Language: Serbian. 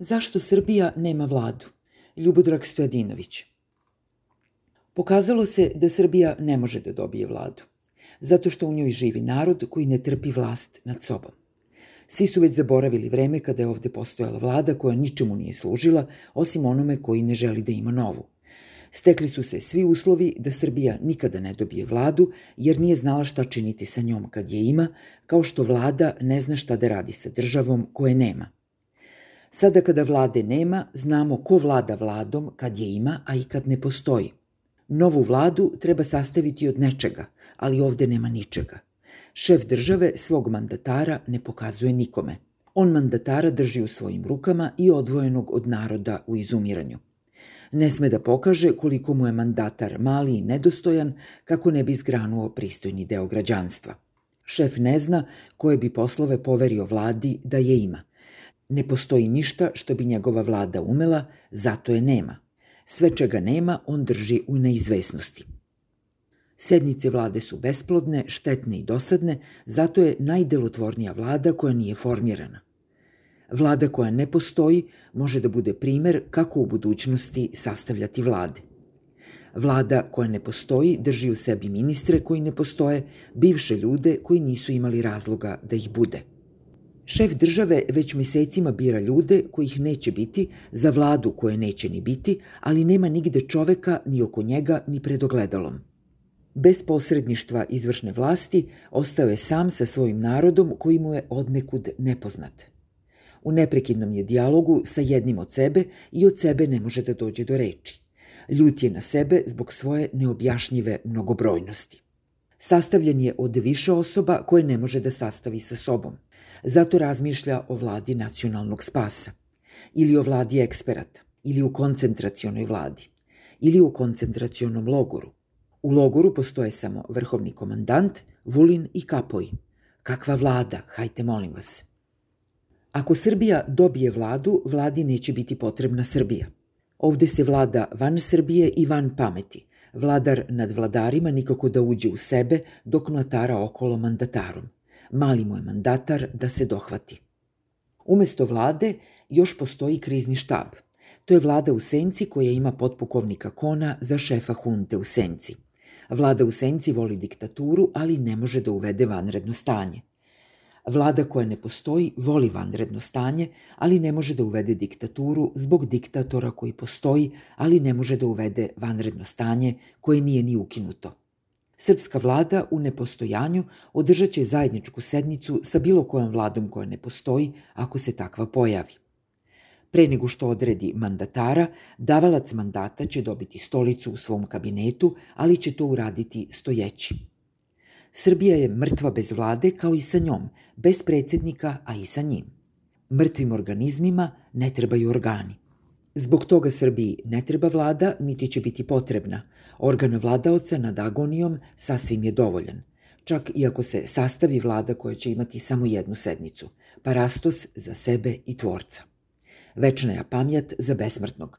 Zašto Srbija nema vladu? Ljubodrag Stojadinović. Pokazalo se da Srbija ne može da dobije vladu, zato što u njoj živi narod koji ne trpi vlast nad sobom. Svi su već zaboravili vreme kada je ovde postojala vlada koja ničemu nije služila, osim onome koji ne želi da ima novu. Stekli su se svi uslovi da Srbija nikada ne dobije vladu, jer nije znala šta činiti sa njom kad je ima, kao što vlada ne zna šta da radi sa državom koje nema. Sada kada vlade nema, znamo ko vlada vladom kad je ima, a i kad ne postoji. Novu vladu treba sastaviti od nečega, ali ovde nema ničega. Šef države svog mandatara ne pokazuje nikome. On mandatara drži u svojim rukama i odvojenog od naroda u izumiranju. Ne sme da pokaže koliko mu je mandatar mali i nedostojan kako ne bi zgranuo pristojni deo građanstva. Šef ne zna koje bi poslove poverio vladi da je ima. Ne postoji ništa što bi njegova vlada umela, zato je nema. Sve čega nema, on drži u neizvesnosti. Sednice vlade su besplodne, štetne i dosadne, zato je najdelotvornija vlada koja nije formirana. Vlada koja ne postoji može da bude primer kako u budućnosti sastavljati vlade. Vlada koja ne postoji drži u sebi ministre koji ne postoje, bivše ljude koji nisu imali razloga da ih bude. Šef države već mesecima bira ljude kojih neće biti, za vladu koje neće ni biti, ali nema nigde čoveka ni oko njega ni pred ogledalom. Bez posredništva izvršne vlasti ostao je sam sa svojim narodom koji mu je odnekud nepoznat. U neprekidnom je dijalogu sa jednim od sebe i od sebe ne može da dođe do reči. Ljut je na sebe zbog svoje neobjašnjive mnogobrojnosti. Sastavljen je od više osoba koje ne može da sastavi sa sobom. Zato razmišlja o vladi nacionalnog spasa, ili o vladi eksperata, ili u koncentracionoj vladi, ili u koncentracionom logoru. U logoru postoje samo vrhovni komandant, Vulin i Kapoj. Kakva vlada, hajte molim vas. Ako Srbija dobije vladu, vladi neće biti potrebna Srbija. Ovde se vlada van Srbije i van pameti. Vladar nad vladarima nikako da uđe u sebe dok mlatara okolo mandatarom. Mali mu je mandatar da se dohvati. Umesto vlade još postoji krizni štab. To je vlada u senci koja ima potpukovnika Kona za šefa hunte u senci. Vlada u senci voli diktaturu, ali ne može da uvede vanredno stanje. Vlada koja ne postoji voli vanredno stanje, ali ne može da uvede diktaturu zbog diktatora koji postoji, ali ne može da uvede vanredno stanje koje nije ni ukinuto. Srpska vlada u nepostojanju održat će zajedničku sednicu sa bilo kojom vladom koja ne postoji ako se takva pojavi. Pre nego što odredi mandatara, davalac mandata će dobiti stolicu u svom kabinetu, ali će to uraditi stojeći. Srbija je mrtva bez vlade kao i sa njom, bez predsednika, a i sa njim. Mrtvim organizmima ne trebaju organi. Zbog toga Srbiji ne treba vlada, niti će biti potrebna. Organ vladaoca nad agonijom sasvim je dovoljan. Čak i ako se sastavi vlada koja će imati samo jednu sednicu. Parastos za sebe i tvorca. Večna je pamjat za besmrtnog.